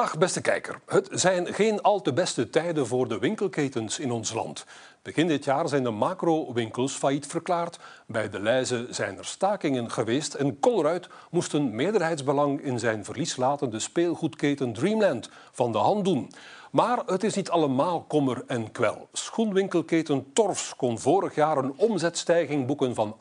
Dag beste kijker. Het zijn geen al te beste tijden voor de winkelketens in ons land. Begin dit jaar zijn de macro-winkels failliet verklaard. Bij de Leize zijn er stakingen geweest en Colruyt moest een meerderheidsbelang in zijn verlieslatende speelgoedketen Dreamland van de hand doen. Maar het is niet allemaal kommer en kwel. Schoenwinkelketen Torfs kon vorig jaar een omzetstijging boeken van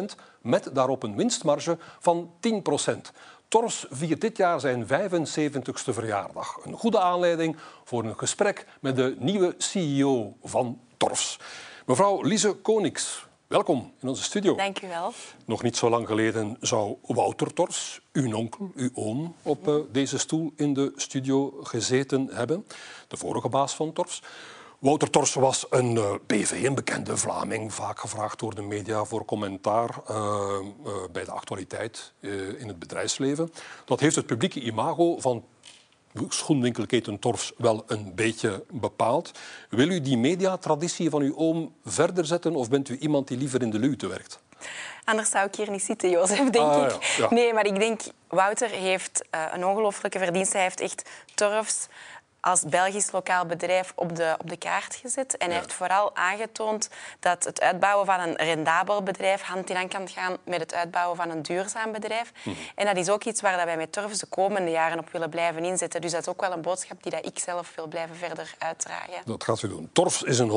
8% met daarop een winstmarge van 10%. Torfs viert dit jaar zijn 75ste verjaardag. Een goede aanleiding voor een gesprek met de nieuwe CEO van Torfs. Mevrouw Lise Konings, welkom in onze studio. Dank u wel. Nog niet zo lang geleden zou Wouter Torfs, uw onkel, uw oom, op uh, deze stoel in de studio gezeten hebben. De vorige baas van Torfs. Wouter Tors was een uh, BV, een bekende Vlaming, vaak gevraagd door de media voor commentaar uh, uh, bij de actualiteit in het bedrijfsleven. Dat heeft het publieke imago van schoenwinkelketen Torfs wel een beetje bepaald. Wil u die mediatraditie van uw oom verder zetten of bent u iemand die liever in de luwte werkt? Anders zou ik hier niet zitten, Jozef, denk Ah, ik. ja, ja. Nee, maar ik denk, Wouter heeft een ongelooflijke verdienste. Hij heeft echt Torfs als Belgisch lokaal bedrijf op de, op de kaart gezet. En hij Ja. heeft vooral aangetoond dat het uitbouwen van een rendabel bedrijf hand in hand kan gaan met het uitbouwen van een duurzaam bedrijf. Mhm. En dat is ook iets waar dat wij met Torfs de komende jaren op willen blijven inzetten. Dus dat is ook wel een boodschap die dat ik zelf wil blijven verder uitdragen. Dat gaat u doen. Torfs is een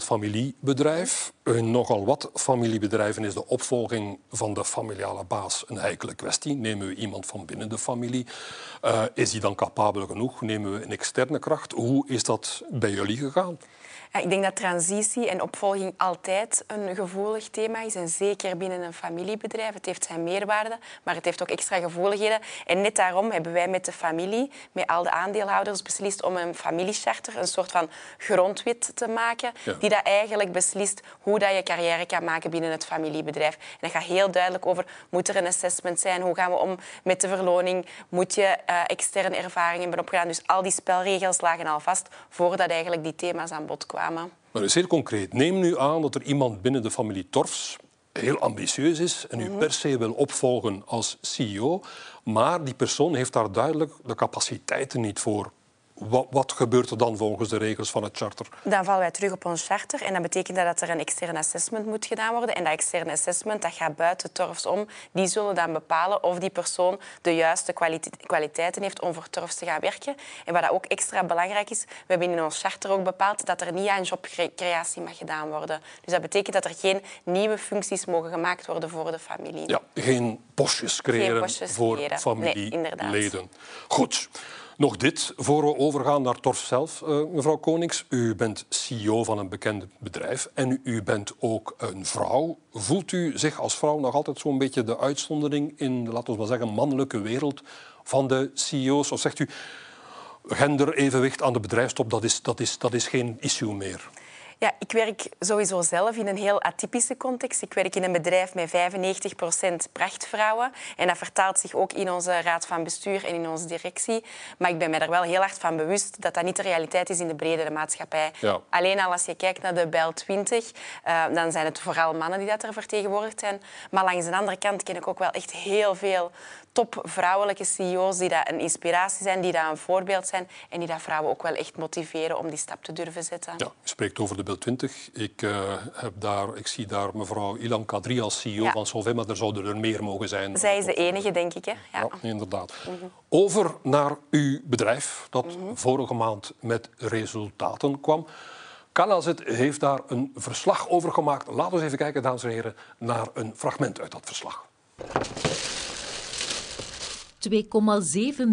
100% familiebedrijf. In nogal wat familiebedrijven is de opvolging van de familiale baas een heikele kwestie. Nemen we iemand van binnen de familie? Uh, is die dan capabel genoeg? Nemen we een externe kracht? Hoe is dat bij jullie gegaan? Ja, ik denk dat transitie en opvolging altijd een gevoelig thema is. En zeker binnen een familiebedrijf. Het heeft zijn meerwaarde, maar het heeft ook extra gevoeligheden. En net daarom hebben wij met de familie, met al de aandeelhouders, beslist om een familiecharter, een soort van grondwet te maken, Ja. die dat eigenlijk beslist hoe dat je carrière kan maken binnen het familiebedrijf. En dat gaat heel duidelijk over, moet er een assessment zijn? Hoe gaan we om met de verloning? Moet je eh, externe ervaring hebben opgedaan? Dus al die spelregels lagen al vast voordat eigenlijk die thema's aan bod kwamen. Maar dus heel concreet. Neem nu aan dat er iemand binnen de familie Torfs heel ambitieus is en u per se wil opvolgen als CEO, maar die persoon heeft daar duidelijk de capaciteiten niet voor. Wat, wat gebeurt er dan volgens de regels van het charter? Dan vallen wij terug op ons charter. En dat betekent dat er een extern assessment moet gedaan worden. En dat externe assessment dat gaat buiten Torfs om. Die zullen dan bepalen of die persoon de juiste kwalite- kwaliteiten heeft om voor Torfs te gaan werken. En wat dat ook extra belangrijk is, we hebben in ons charter ook bepaald dat er niet aan jobcreatie mag gedaan worden. Dus dat betekent dat er geen nieuwe functies mogen gemaakt worden voor de familie. Ja, geen postjes creëren postjes voor creëren. Nee, inderdaad. familieleden. Goed. Nog dit, voor we overgaan naar Torf zelf, eh, mevrouw Konings. U bent CEO van een bekend bedrijf en u bent ook een vrouw. Voelt u zich als vrouw nog altijd zo'n beetje de uitzondering in laten we maar zeggen, mannelijke wereld van de CEO's? Of zegt u, genderevenwicht aan de bedrijfstop, dat is, dat is, dat is geen issue meer? Ja, ik werk sowieso zelf in een heel atypische context. Ik werk in een bedrijf met 95% prachtvrouwen. En dat vertaalt zich ook in onze raad van bestuur en in onze directie. Maar ik ben me er wel heel hard van bewust dat dat niet de realiteit is in de brede maatschappij. Ja. Alleen al als je kijkt naar de Bel 20, uh, dan zijn het vooral mannen die dat er vertegenwoordigd zijn. Maar langs de andere kant ken ik ook wel echt heel veel top vrouwelijke CEO's die dat een inspiratie zijn, die dat een voorbeeld zijn en die dat vrouwen ook wel echt motiveren om die stap te durven zetten. Ja, u spreekt over de Bel 20. Ik, uh, heb daar, ik zie daar mevrouw Ilan Kadri als CEO Ja. van Solvay, maar er zouden er meer mogen zijn. Zij is de enige, denk ik. Hè? Ja. Ja, inderdaad. Over naar uw bedrijf, dat vorige maand met resultaten kwam. Calazet heeft daar een verslag over gemaakt. Laten we eens even kijken, dames en heren, naar een fragment uit dat verslag. 2,7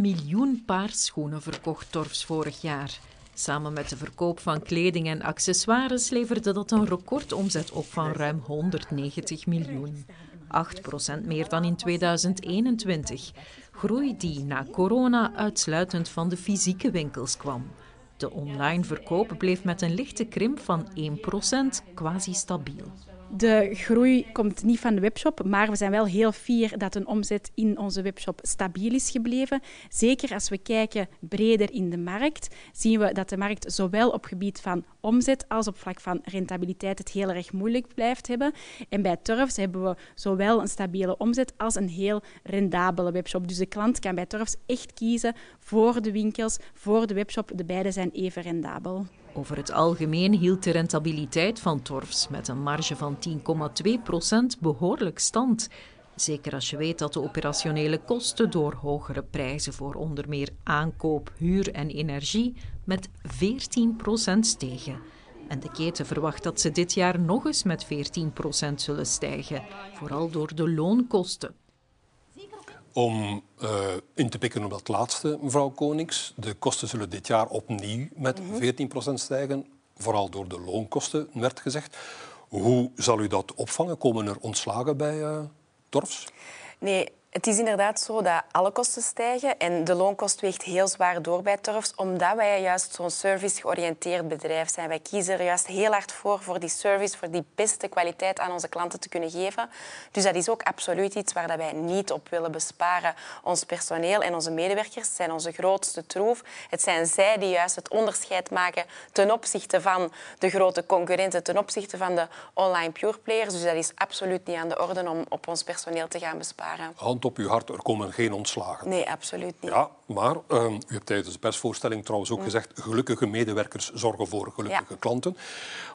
miljoen paar schoenen verkocht Torfs vorig jaar. Samen met de verkoop van kleding en accessoires leverde dat een recordomzet op van ruim 190 miljoen. 8% meer dan in 2021. Groei die na corona uitsluitend van de fysieke winkels kwam. De online verkoop bleef met een lichte krimp van 1% quasi stabiel. De groei komt niet van de webshop, maar we zijn wel heel fier dat een omzet in onze webshop stabiel is gebleven. Zeker als we kijken breder in de markt, zien we dat de markt zowel op gebied van omzet als op vlak van rentabiliteit het heel erg moeilijk blijft hebben. En bij Turfs hebben we zowel een stabiele omzet als een heel rendabele webshop. Dus de klant kan bij Turfs echt kiezen voor de winkels, voor de webshop. De beide zijn even rendabel. Over het algemeen hield de rentabiliteit van Torfs met een marge van 10,2% behoorlijk stand. Zeker als je weet dat de operationele kosten door hogere prijzen voor onder meer aankoop, huur en energie met 14% stegen. En de keten verwacht dat ze dit jaar nog eens met 14% zullen stijgen, vooral door de loonkosten. Om uh, in te pikken op dat laatste, mevrouw Konings. De kosten zullen dit jaar opnieuw met 14 mhm. stijgen, vooral door de loonkosten, werd gezegd. Hoe zal u dat opvangen? Komen er ontslagen bij uh, Torfs? Nee, het is inderdaad zo dat alle kosten stijgen en de loonkost weegt heel zwaar door bij Turfs, omdat wij juist zo'n service-georiënteerd bedrijf zijn. Wij kiezen er juist heel hard voor, voor die service, voor die beste kwaliteit aan onze klanten te kunnen geven. Dus dat is ook absoluut iets waar wij niet op willen besparen. Ons personeel en onze medewerkers zijn onze grootste troef. Het zijn zij die juist het onderscheid maken ten opzichte van de grote concurrenten, ten opzichte van de online pure players. Dus dat is absoluut niet aan de orde om op ons personeel te gaan besparen op uw hart, er komen geen ontslagen. Nee, absoluut niet. Ja, maar uh, u hebt tijdens de persvoorstelling trouwens ook mm. gezegd gelukkige medewerkers zorgen voor gelukkige klanten.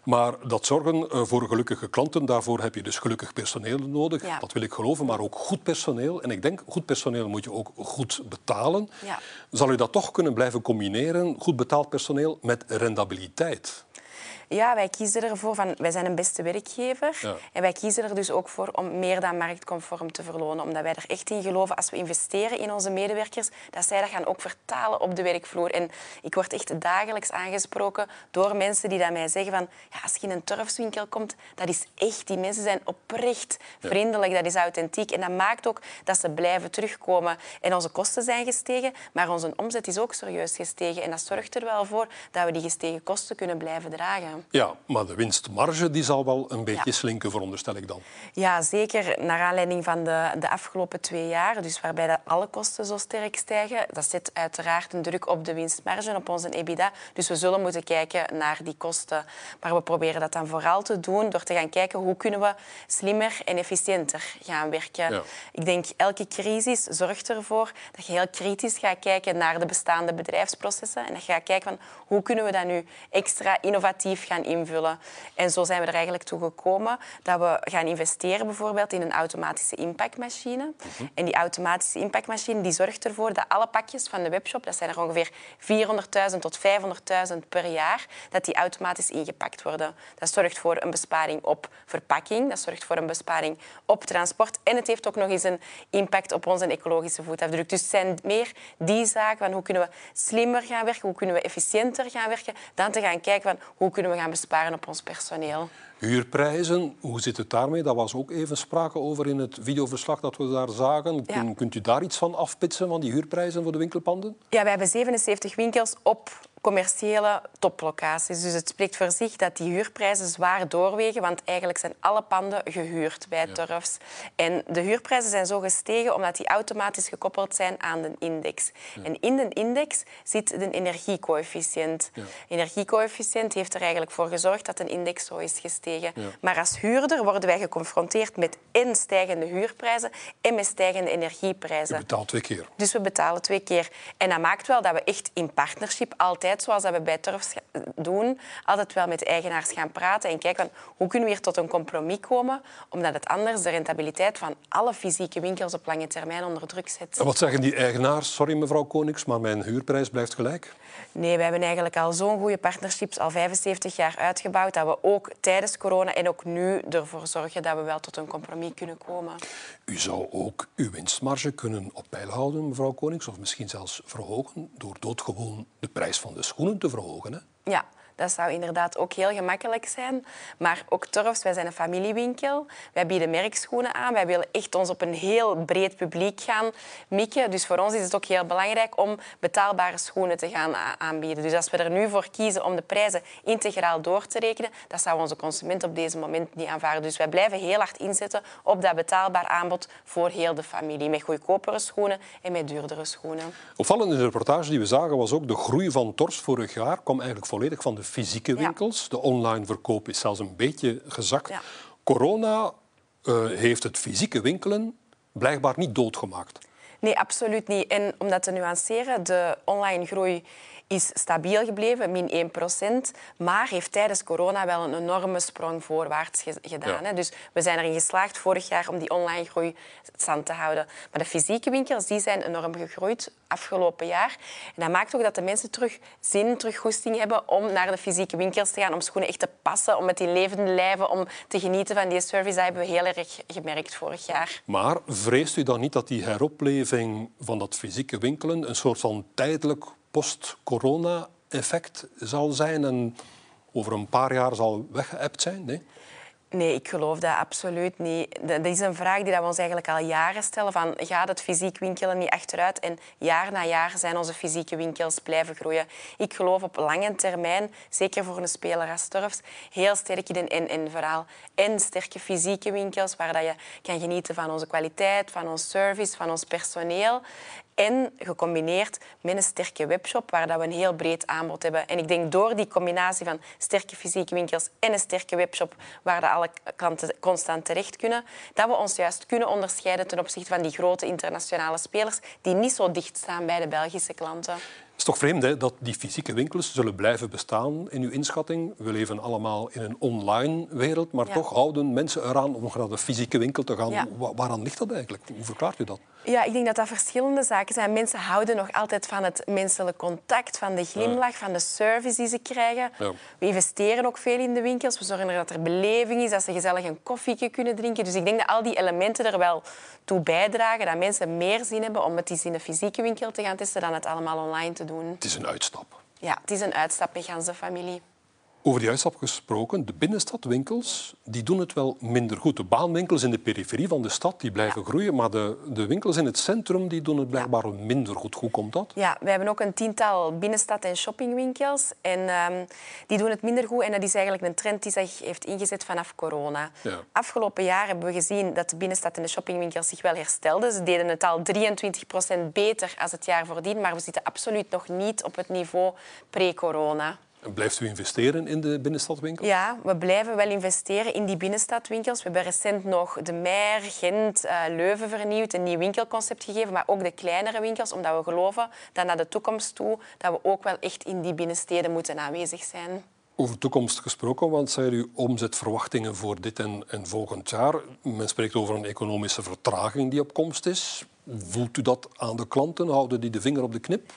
Maar dat zorgen uh, voor gelukkige klanten, daarvoor heb je dus gelukkig personeel nodig. Ja. Dat wil ik geloven, maar ook goed personeel. En ik denk, goed personeel moet je ook goed betalen. Ja. Zal u dat toch kunnen blijven combineren, goed betaald personeel, met rendabiliteit? Ja, wij kiezen ervoor van, wij zijn een beste werkgever. En wij kiezen er dus ook voor om meer dan marktconform te verlonen. Omdat wij er echt in geloven, als we investeren in onze medewerkers, dat zij dat gaan ook vertalen op de werkvloer. En ik word echt dagelijks aangesproken door mensen die dat mij zeggen van, ja, als je in een turfswinkel komt, dat is echt, die mensen zijn oprecht vriendelijk, dat is authentiek. En dat maakt ook dat ze blijven terugkomen. En onze kosten zijn gestegen, maar onze omzet is ook serieus gestegen. En dat zorgt er wel voor dat we die gestegen kosten kunnen blijven dragen. Ja, maar de winstmarge die zal wel een beetje slinken, veronderstel ik dan. Ja, zeker. Naar aanleiding van de, de afgelopen twee jaar, dus waarbij de alle kosten zo sterk stijgen, dat zet uiteraard een druk op de winstmarge, op onze EBITDA. Dus we zullen moeten kijken naar die kosten. Maar we proberen dat dan vooral te doen door te gaan kijken hoe kunnen we slimmer en efficiënter gaan werken. Ik denk, elke crisis zorgt ervoor dat je heel kritisch gaat kijken naar de bestaande bedrijfsprocessen en dat je gaat kijken van hoe kunnen we dat nu extra innovatief gaan invullen. En zo zijn we er eigenlijk toe gekomen dat we gaan investeren bijvoorbeeld in een automatische inpakmachine. Mhm. En die automatische inpakmachine die zorgt ervoor dat alle pakjes van de webshop, dat zijn er ongeveer 400.000 tot 500.000 per jaar, dat die automatisch ingepakt worden. Dat zorgt voor een besparing op verpakking, dat zorgt voor een besparing op transport en het heeft ook nog eens een impact op onze ecologische voetafdruk. Dus het zijn meer die zaken van hoe kunnen we slimmer gaan werken, hoe kunnen we efficiënter gaan werken, dan te gaan kijken van hoe kunnen we gaan besparen op ons personeel. Huurprijzen, hoe zit het daarmee? Dat was ook even sprake over in het videoverslag dat we daar zagen. Kunt u daar iets van afpitsen, van die huurprijzen voor de winkelpanden? Ja, we hebben 77 winkels op commerciële toplocaties. Dus het spreekt voor zich dat die huurprijzen zwaar doorwegen, want eigenlijk zijn alle panden gehuurd bij Turfs. En de huurprijzen zijn zo gestegen omdat die automatisch gekoppeld zijn aan de index. En in de index zit de energiecoëfficiënt. Ja. Energiecoëfficiënt heeft er eigenlijk voor gezorgd dat een index zo is gestegen. Maar als huurder worden wij geconfronteerd met en stijgende huurprijzen en met stijgende energieprijzen. Je betaalt twee keer. Dus we betalen twee keer. En dat maakt wel dat we echt in partnership altijd zoals dat we bij Turfs doen, altijd wel met de eigenaars gaan praten en kijken van, hoe kunnen we hier tot een compromis komen, omdat het anders de rentabiliteit van alle fysieke winkels op lange termijn onder druk zet. En wat zeggen die eigenaars? Sorry mevrouw Konings, maar mijn huurprijs blijft gelijk. Nee, we hebben eigenlijk al zo'n goede partnerships al 75 jaar uitgebouwd dat we ook tijdens corona en ook nu ervoor zorgen dat we wel tot een compromis kunnen komen. U zou ook uw winstmarge kunnen op peil houden, mevrouw Konings, of misschien zelfs verhogen door doodgewoon de prijs van de schoenen te verhogen. Hè? Ja, Dat zou inderdaad ook heel gemakkelijk zijn. Maar ook Torfs, wij zijn een familiewinkel. Wij bieden merkschoenen aan. Wij willen echt ons op een heel breed publiek gaan mikken. Dus voor ons is het ook heel belangrijk om betaalbare schoenen te gaan aanbieden. Dus als we er nu voor kiezen om de prijzen integraal door te rekenen, dat zou onze consument op deze moment niet aanvaarden. Dus wij blijven heel hard inzetten op dat betaalbaar aanbod voor heel de familie. Met goedkopere schoenen en met duurdere schoenen. Opvallend in de reportage die we zagen was ook de groei van Tors vorig jaar kwam eigenlijk volledig van de fysieke winkels. De online verkoop is zelfs een beetje gezakt. Corona uh, heeft het fysieke winkelen blijkbaar niet doodgemaakt. Nee, absoluut niet. En om dat te nuanceren, de online groei is stabiel gebleven, min 1 procent, maar heeft tijdens corona wel een enorme sprong voorwaarts gedaan. Hè. Dus we zijn erin geslaagd vorig jaar om die online groei stand te houden. Maar de fysieke winkels die zijn enorm gegroeid afgelopen jaar. En dat maakt ook dat de mensen terug zin, terug goesting hebben om naar de fysieke winkels te gaan, om schoenen echt te passen, om met die levende lijven, om te genieten van die service. Dat hebben we heel erg gemerkt vorig jaar. Maar vreest u dan niet dat die heropleving van dat fysieke winkelen een soort van tijdelijk post-corona-effect zal zijn en over een paar jaar zal weggeëpt zijn? Nee? Nee, ik geloof dat absoluut niet. Dat is een vraag die we ons eigenlijk al jaren stellen. Van, gaat het fysiek winkelen niet achteruit? En jaar na jaar zijn onze fysieke winkels blijven groeien. Ik geloof op lange termijn, zeker voor een speler als Turfs, heel sterk in een en verhaal. En sterke fysieke winkels, waar dat je kan genieten van onze kwaliteit, van ons service, van ons personeel. En gecombineerd met een sterke webshop, waar dat we een heel breed aanbod hebben. En ik denk door die combinatie van sterke fysieke winkels en een sterke webshop, waar dat alle klanten constant terecht kunnen, dat we ons juist kunnen onderscheiden ten opzichte van die grote internationale spelers die niet zo dicht staan bij de Belgische klanten. Het is toch vreemd hè, dat die fysieke winkels zullen blijven bestaan in uw inschatting. We leven allemaal in een online wereld, maar toch houden mensen eraan om naar de fysieke winkel te gaan. Ja. Waaraan ligt dat eigenlijk? Hoe verklaart u dat? Ja, ik denk dat dat verschillende zaken zijn. Mensen houden nog altijd van het menselijk contact, van de glimlach, van de service die ze krijgen. We investeren ook veel in de winkels. We zorgen ervoor dat er beleving is, dat ze gezellig een koffietje kunnen drinken. Dus ik denk dat al die elementen er wel toe bijdragen dat mensen meer zin hebben om het eens in de fysieke winkel te gaan testen dan het allemaal online te doen. Het is een uitstap. Ja, het is een uitstap met ganse familie. Over die uitstap gesproken, de binnenstadwinkels die doen het wel minder goed. De baanwinkels in de periferie van de stad die blijven groeien, maar de, de winkels in het centrum die doen het blijkbaar minder goed. Hoe komt dat? Ja, we hebben ook een tiental binnenstad- en shoppingwinkels en um, die doen het minder goed. En dat is eigenlijk een trend die zich heeft ingezet vanaf corona. Ja. Afgelopen jaar hebben we gezien dat de binnenstad- en de shoppingwinkels zich wel herstelden. Ze deden het al 23 procent beter als het jaar voordien, maar we zitten absoluut nog niet op het niveau pre-corona. Blijft u investeren in de binnenstadwinkels? Ja, we blijven wel investeren in die binnenstadwinkels. We hebben recent nog de Meijer, Gent, uh, Leuven vernieuwd, een nieuw winkelconcept gegeven, maar ook de kleinere winkels, omdat we geloven dat naar de toekomst toe dat we ook wel echt in die binnensteden moeten aanwezig zijn. Over toekomst gesproken, want zijn uw omzetverwachtingen voor dit en, en volgend jaar? Men spreekt over een economische vertraging die op komst is. Voelt u dat aan de klanten? Houden die de vinger op de knip?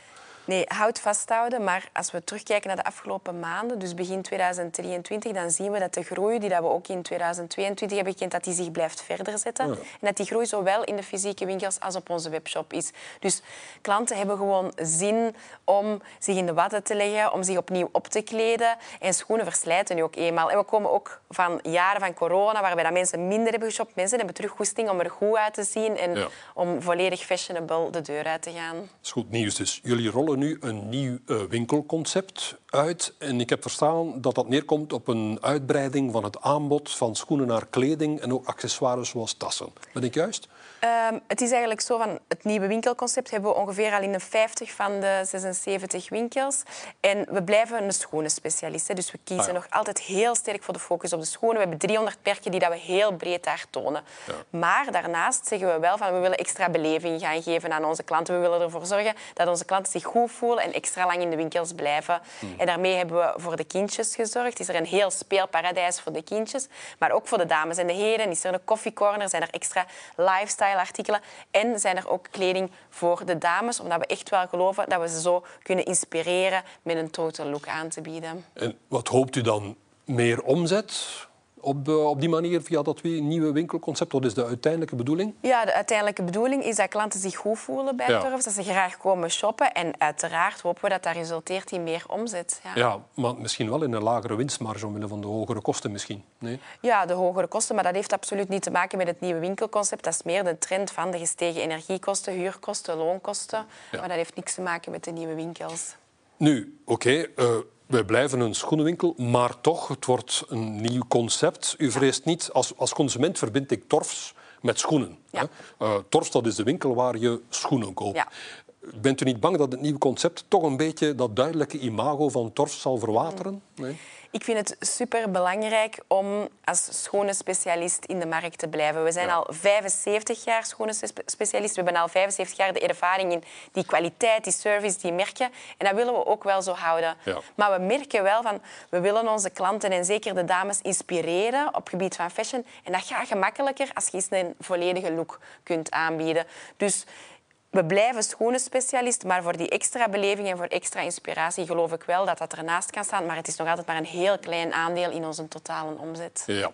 Nee, houd vasthouden. Maar als we terugkijken naar de afgelopen maanden, dus begin 2023, dan zien we dat de groei die we ook in 2022 hebben gekend, dat die zich blijft verder zetten. En dat die groei zowel in de fysieke winkels als op onze webshop is. Dus klanten hebben gewoon zin om zich in de watten te leggen, om zich opnieuw op te kleden. En schoenen verslijten nu ook eenmaal. En we komen ook van jaren van corona, waarbij dat mensen minder hebben geshopt. Mensen hebben terug goesting om er goed uit te zien en om volledig fashionable de deur uit te gaan. Dat is goed nieuws. Dus jullie rollen nu een nieuw uh, winkelconcept uit. En ik heb verstaan dat dat neerkomt op een uitbreiding van het aanbod van schoenen naar kleding en ook accessoires zoals tassen. Ben ik juist? Um, het is eigenlijk zo van het nieuwe winkelconcept hebben we ongeveer al in de 50 van de 76 winkels. En we blijven een schoenenspecialist. Dus we kiezen ah, nog altijd heel sterk voor de focus op de schoenen. We hebben 300 merken die dat we heel breed daar tonen. Ja. Maar daarnaast zeggen we wel van we willen extra beleving gaan geven aan onze klanten. We willen ervoor zorgen dat onze klanten zich goed voelen en extra lang in de winkels blijven. Hmm. En daarmee hebben we voor de kindjes gezorgd. Is er een heel speelparadijs voor de kindjes, maar ook voor de dames en de heren. Is er een koffiecorner, zijn er extra lifestyle artikelen. En zijn er ook kleding voor de dames, omdat we echt wel geloven dat we ze zo kunnen inspireren met een total look aan te bieden. En wat hoopt u dan? Meer omzet? Op, op die manier via dat nieuwe winkelconcept? Wat is de uiteindelijke bedoeling? Ja, de uiteindelijke bedoeling is dat klanten zich goed voelen bij ja. Turfs, dat ze graag komen shoppen. En uiteraard hopen we dat dat resulteert in meer omzet. Ja. ja, maar misschien wel in een lagere winstmarge omwille van de hogere kosten misschien. Nee? Ja, de hogere kosten, maar dat heeft absoluut niet te maken met het nieuwe winkelconcept. Dat is meer de trend van de gestegen energiekosten, huurkosten, loonkosten. Maar dat heeft niks te maken met de nieuwe winkels. Nu, oké, okay, uh, eh, wij blijven een schoenenwinkel, maar toch, het wordt een nieuw concept. U vreest niet, als, als consument verbind ik torfs met schoenen. Ja. Uh, torfs, dat is de winkel waar je schoenen koopt. Ja. Bent u niet bang dat het nieuwe concept toch een beetje dat duidelijke imago van torfs zal verwateren? Nee? Ik vind het super belangrijk om als schone specialist in de markt te blijven. We zijn al 75 jaar schone specialist. We hebben al 75 jaar de ervaring in die kwaliteit, die service, die merken. En dat willen we ook wel zo houden. Maar we merken wel van, we willen onze klanten en zeker de dames inspireren op het gebied van fashion. En dat gaat gemakkelijker als je eens een volledige look kunt aanbieden. Dus we blijven schoenenspecialist, maar voor die extra beleving en voor extra inspiratie geloof ik wel dat dat ernaast kan staan. Maar het is nog altijd maar een heel klein aandeel in onze totale omzet. Ja.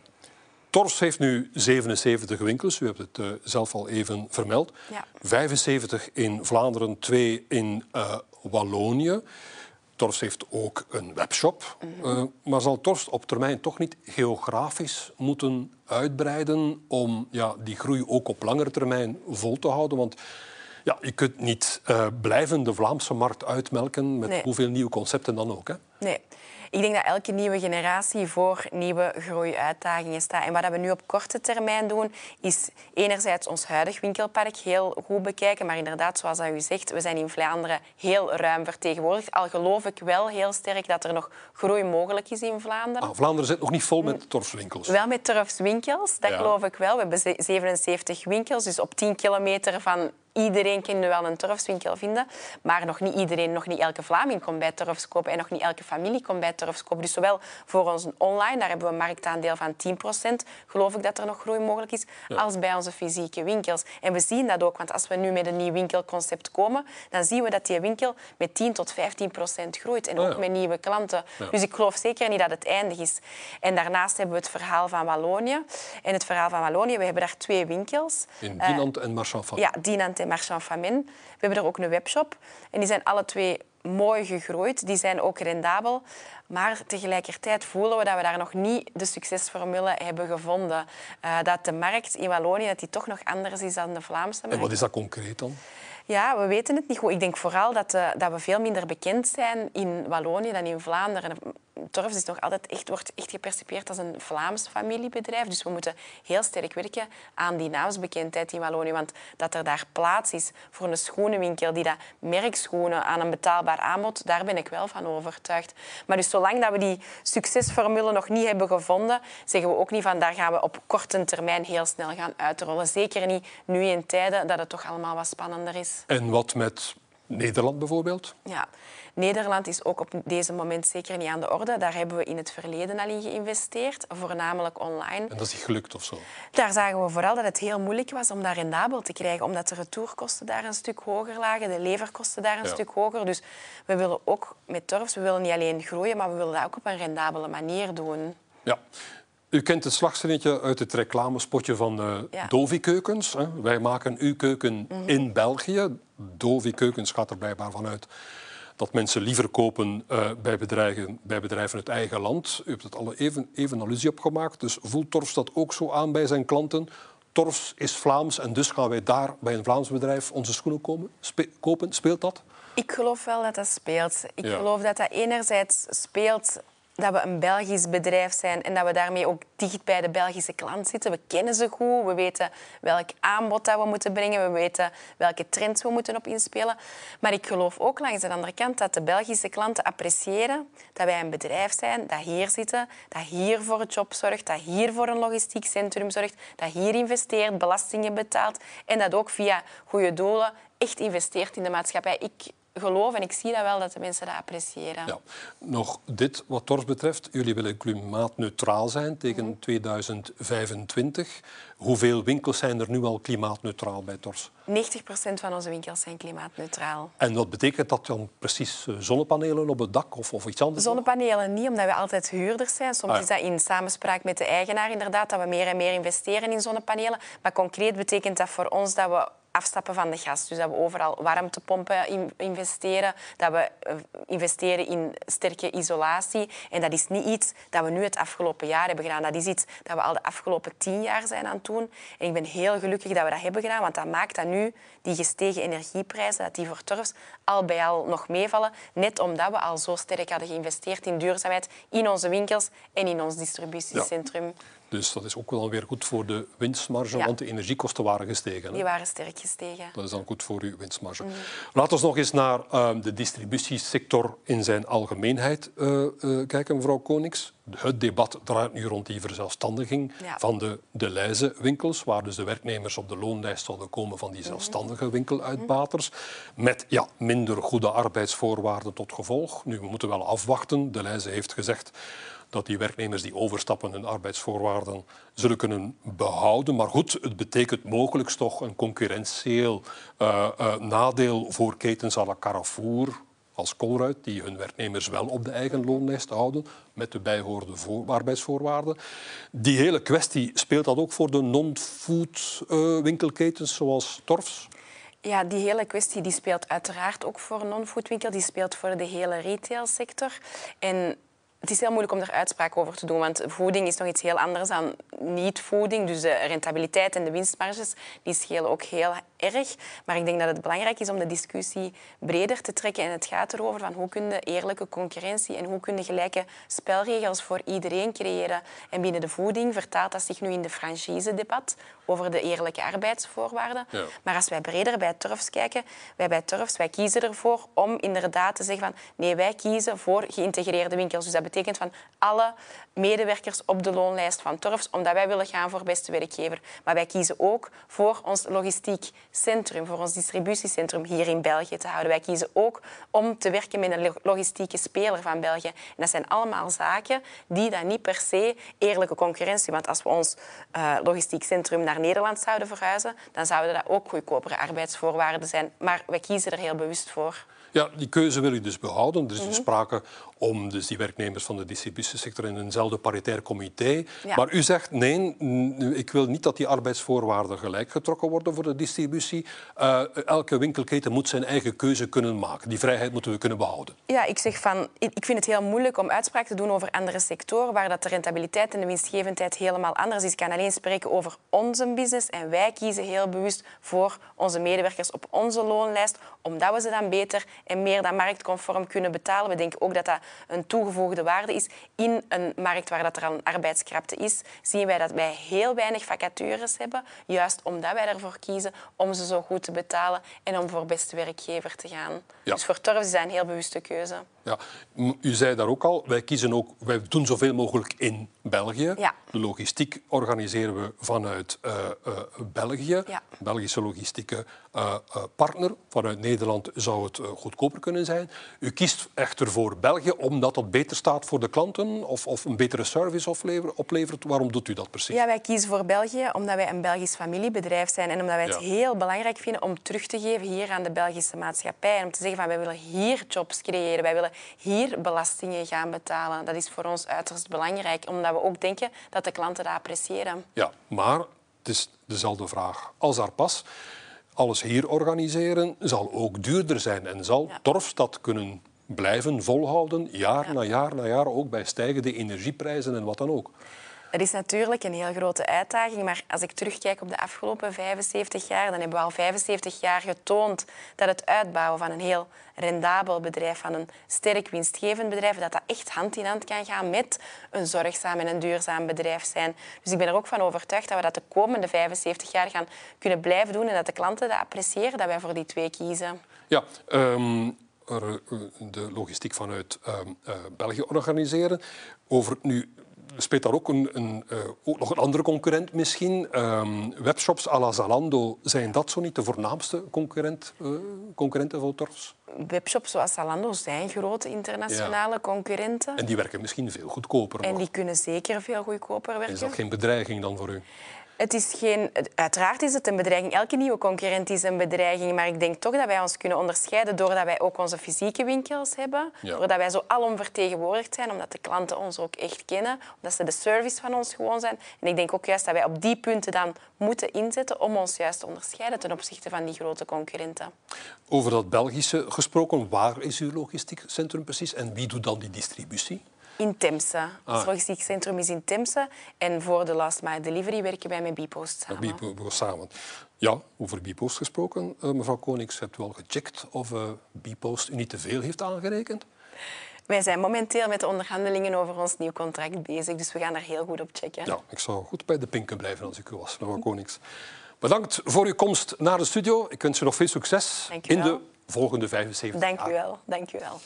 Tors heeft nu 77 winkels. U hebt het uh, zelf al even vermeld. Ja. 75 in Vlaanderen, 2 in uh, Wallonië. Tors heeft ook een webshop. Mm -hmm. uh, maar zal Tors op termijn toch niet geografisch moeten uitbreiden om ja, die groei ook op langere termijn vol te houden? Want ja, je kunt niet uh, blijven de Vlaamse markt uitmelken met hoeveel nieuwe concepten dan ook. Hè? Nee. Ik denk dat elke nieuwe generatie voor nieuwe groeiuitdagingen staat. En wat we nu op korte termijn doen, is enerzijds ons huidig winkelpark heel goed bekijken. Maar inderdaad, zoals u zegt, we zijn in Vlaanderen heel ruim vertegenwoordigd. Al geloof ik wel heel sterk dat er nog groei mogelijk is in Vlaanderen. Ah, Vlaanderen zit nog niet vol met torfswinkels. Wel met torfswinkels, dat geloof ik wel. We hebben 77 winkels, dus op 10 kilometer van Iedereen nu wel een turfswinkel vinden, maar nog niet iedereen, nog niet elke Vlaming komt bij turfs kopen en nog niet elke familie komt bij turfs kopen. Dus zowel voor ons online, daar hebben we een marktaandeel van 10%, geloof ik dat er nog groei mogelijk is, als bij onze fysieke winkels. En we zien dat ook, want als we nu met een nieuw winkelconcept komen, dan zien we dat die winkel met 10 tot 15% groeit en oh ook met nieuwe klanten. Dus ik geloof zeker niet dat het eindig is. En daarnaast hebben we het verhaal van Wallonië. En het verhaal van Wallonië, we hebben daar twee winkels. In Dinant en Marchand Ja, Dinant en Marchand Famine. We hebben er ook een webshop. En die zijn alle twee mooi gegroeid. Die zijn ook rendabel. Maar tegelijkertijd voelen we dat we daar nog niet de succesformule hebben gevonden. Uh, dat de markt in Wallonië dat die toch nog anders is dan de Vlaamse markt. En wat is dat concreet dan? Ja, we weten het niet goed. Ik denk vooral dat, uh, dat we veel minder bekend zijn in Wallonië dan in Vlaanderen. Torfs is nog altijd echt, wordt echt gepercipieerd als een Vlaams familiebedrijf. Dus we moeten heel sterk werken aan die naamsbekendheid in Wallonië. Want dat er daar plaats is voor een schoenenwinkel die dat merkschoenen aan een betaalbaar aanbod, daar ben ik wel van overtuigd. Maar dus zolang dat we die succesformule nog niet hebben gevonden, zeggen we ook niet van daar gaan we op korte termijn heel snel gaan uitrollen. Zeker niet nu in tijden dat het toch allemaal wat spannender is. En wat met Nederland bijvoorbeeld? Ja, Nederland is ook op deze moment zeker niet aan de orde. Daar hebben we in het verleden al in geïnvesteerd, voornamelijk online. En dat is niet gelukt of zo? Daar zagen we vooral dat het heel moeilijk was om dat rendabel te krijgen, omdat de retourkosten daar een stuk hoger lagen, de leverkosten daar een stuk hoger. Dus we willen ook met Torfs, we willen niet alleen groeien, maar we willen dat ook op een rendabele manier doen. Ja. U kent het slagzinnetje uit het reclamespotje van de ja. Dovi Keukens. Wij maken uw keuken mhm. in België. Dovi Keukens gaat er blijkbaar vanuit dat mensen liever kopen uh, bij, bedrijven, bij bedrijven uit eigen land. U hebt het al even, even allusie op gemaakt. Dus voelt Torfs dat ook zo aan bij zijn klanten? Torfs is Vlaams en dus gaan wij daar bij een Vlaams bedrijf onze schoenen komen, kopen. Speelt dat? Ik geloof wel dat dat speelt. Ik geloof dat dat enerzijds speelt dat we een Belgisch bedrijf zijn en dat we daarmee ook dicht bij de Belgische klant zitten. We kennen ze goed, we weten welk aanbod dat we moeten brengen, we weten welke trends we moeten op inspelen. Maar ik geloof ook langs de andere kant dat de Belgische klanten appreciëren dat wij een bedrijf zijn dat hier zitten, dat hier voor het job zorgt, dat hier voor een logistiek centrum zorgt, dat hier investeert, belastingen betaalt en dat ook via goede doelen echt investeert in de maatschappij. Ik geloof en ik zie dat wel dat de mensen dat appreciëren. Ja. Nog dit wat Torf betreft. Jullie willen klimaatneutraal zijn tegen 2025. Hoeveel winkels zijn er nu al klimaatneutraal bij Tors? 90% van onze winkels zijn klimaatneutraal. En wat betekent dat dan precies? eh, Zonnepanelen op het dak of, of iets anders? Zonnepanelen niet, omdat we altijd huurders zijn. Soms Ah, ja. is dat in samenspraak met de eigenaar inderdaad, dat we meer en meer investeren in zonnepanelen. Maar concreet betekent dat voor ons dat we afstappen van de gas. Dus dat we overal warmtepompen in- investeren, dat we eh, investeren in sterke isolatie. En dat is niet iets dat we nu het afgelopen jaar hebben gedaan. Dat is iets dat we al de afgelopen tien jaar zijn aan het doen. En ik ben heel gelukkig dat we dat hebben gedaan, want dat maakt dat nu die gestegen energieprijzen, dat die voor turfs al bij al nog meevallen. Net omdat we al zo sterk hadden geïnvesteerd in duurzaamheid in onze winkels en in ons distributiecentrum. Dus dat is ook wel weer goed voor de winstmarge, Ja. want de energiekosten waren gestegen. hè? Die waren sterk gestegen. Dat is dan goed voor uw winstmarge. Mhm. Laten we nog eens naar eh, de distributiesector in zijn algemeenheid eh, eh, kijken, mevrouw Konings. Het debat draait nu rond die verzelfstandiging Ja. van de, de lijzenwinkels, waar dus de werknemers op de loonlijst zouden komen van Mhm. die zelfstandige winkeluitbaters, met ja, minder goede arbeidsvoorwaarden tot gevolg. Nu, we moeten wel afwachten. De lijzen heeft gezegd dat die werknemers die overstappen hun arbeidsvoorwaarden zullen kunnen behouden. Maar goed, het betekent mogelijk toch een concurrentieel eh, eh, nadeel voor ketens à la Carrefour als Colruyt, die hun werknemers wel op de eigen loonlijst houden, met de bijhorende voor- arbeidsvoorwaarden. Die hele kwestie, speelt dat ook voor de non-food eh, winkelketens zoals Torfs? Ja, die hele kwestie die speelt uiteraard ook voor non-foodwinkel. Die speelt voor de hele retailsector. En het is heel moeilijk om daar uitspraak over te doen, want voeding is nog iets heel anders dan niet-voeding. Dus de rentabiliteit en de winstmarges die schelen ook heel erg. Maar ik denk dat het belangrijk is om de discussie breder te trekken. En het gaat erover van hoe kun je eerlijke concurrentie en hoe kun je gelijke spelregels voor iedereen creëren. En binnen de voeding vertaalt dat zich nu in de franchise-debat over de eerlijke arbeidsvoorwaarden. Ja. Maar als wij breder bij Turfs kijken, wij bij Turfs, wij kiezen ervoor om inderdaad te zeggen van nee, wij kiezen voor geïntegreerde winkels. Dus dat betekent van alle medewerkers op de loonlijst van Turfs, omdat wij willen gaan voor beste werkgever. Maar wij kiezen ook voor ons logistiek centrum, voor ons distributiecentrum hier in België te houden. Wij kiezen ook om te werken met een lo- logistieke speler van België. En dat zijn allemaal zaken die dan niet per se eerlijke concurrentie. Want als we ons eh, logistiek centrum naar Nederland zouden verhuizen, dan zouden dat ook goedkopere arbeidsvoorwaarden zijn. Maar wij kiezen er heel bewust voor. Ja, die keuze wil u dus behouden. Er is Mhm. dus sprake om dus die werknemers van de distributiesector in eenzelfde paritair comité. Ja. Maar u zegt nee, ik wil niet dat die arbeidsvoorwaarden gelijk getrokken worden voor de distributie. Eh, elke winkelketen moet zijn eigen keuze kunnen maken. Die vrijheid moeten we kunnen behouden. Ja, ik zeg van, ik ik vind het heel moeilijk om uitspraak te doen over andere sectoren waar dat de rentabiliteit en de winstgevendheid helemaal anders is. Ik kan alleen spreken over onze business en wij kiezen heel bewust voor onze medewerkers op onze loonlijst, omdat we ze dan beter en meer dan marktconform kunnen betalen. We denken ook dat dat een toegevoegde waarde is in een markt waar dat er al een arbeidskrapte is. Zien wij dat wij heel weinig vacatures hebben, juist omdat wij ervoor kiezen om ze zo goed te betalen en om voor beste werkgever te gaan. Ja. Dus voor Torfs is dat een heel bewuste keuze. Ja, u zei daar ook al, wij, kiezen ook, wij doen zoveel mogelijk in België. Ja. De logistiek organiseren we vanuit eh, eh, België. Ja. Belgische logistieke eh, partner. Vanuit Nederland zou het goedkoper kunnen zijn. U kiest echter voor België omdat dat beter staat voor de klanten of, of een betere service oplevert, oplevert. Waarom doet u dat precies? Ja, wij kiezen voor België omdat wij een Belgisch familiebedrijf zijn en omdat wij het Ja. heel belangrijk vinden om terug te geven hier aan de Belgische maatschappij. En om te zeggen van wij willen hier jobs creëren, wij willen hier belastingen gaan betalen. Dat is voor ons uiterst belangrijk, omdat we ook denken dat de klanten dat appreciëren. Ja, maar het is dezelfde vraag als daar pas. Alles hier organiseren zal ook duurder zijn en zal Ja. Torfstad kunnen blijven volhouden, jaar Ja. na jaar na jaar, ook bij stijgende energieprijzen en wat dan ook. Dat is natuurlijk een heel grote uitdaging, maar als ik terugkijk op de afgelopen 75 jaar, dan hebben we al 75 jaar getoond dat het uitbouwen van een heel rendabel bedrijf, van een sterk winstgevend bedrijf, dat dat echt hand in hand kan gaan met een zorgzaam en een duurzaam bedrijf zijn. Dus ik ben er ook van overtuigd dat we dat de komende 75 jaar gaan kunnen blijven doen en dat de klanten dat appreciëren, dat wij voor die twee kiezen. Ja, ehm, eh, de logistiek vanuit ehm, eh, België organiseren. Over nu speelt daar ook, een, een, uh, ook nog een andere concurrent misschien. Ehm, webshops à la Zalando, zijn dat zo niet de voornaamste concurrent, uh, concurrenten voor Torfs? Webshops zoals Zalando zijn grote internationale concurrenten. En die werken misschien veel goedkoper. En die kunnen zeker veel goedkoper werken. Is dat geen bedreiging dan voor u? Het is geen, uiteraard is het een bedreiging. Elke nieuwe concurrent is een bedreiging. Maar ik denk toch dat wij ons kunnen onderscheiden doordat wij ook onze fysieke winkels hebben. Ja. Doordat wij zo alomvertegenwoordigd zijn, omdat de klanten ons ook echt kennen. Omdat ze de service van ons gewoon zijn. En ik denk ook juist dat wij op die punten dan moeten inzetten om ons juist te onderscheiden ten opzichte van die grote concurrenten. Over dat Belgische gesproken, waar is uw logistiek centrum precies en wie doet dan die distributie? In Temse. Ah. Het logistiek centrum is in Temse. En voor de last mile delivery werken wij met Bipost samen. Samen. Ja, over Bipost gesproken, uh, mevrouw Konings, hebt u al gecheckt of uh, Bipost u niet te veel heeft aangerekend? Wij zijn momenteel met de onderhandelingen over ons nieuw contract bezig, dus we gaan daar heel goed op checken. Ja, ik zou goed bij de pinken blijven als ik u was, mevrouw Konings. Bedankt voor uw komst naar de studio. Ik wens u nog veel succes in de volgende 75 Dank jaar. U wel. Dank u wel.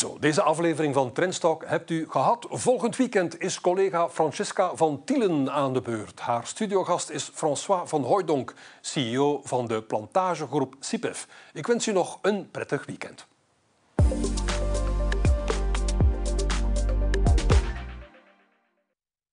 Zo, deze aflevering van Trendstalk hebt u gehad. Volgend weekend is collega Francesca van Tielen aan de beurt. Haar studiogast is François van Hooydonk, CEO van de plantagegroep CIPEF. Ik wens u nog een prettig weekend.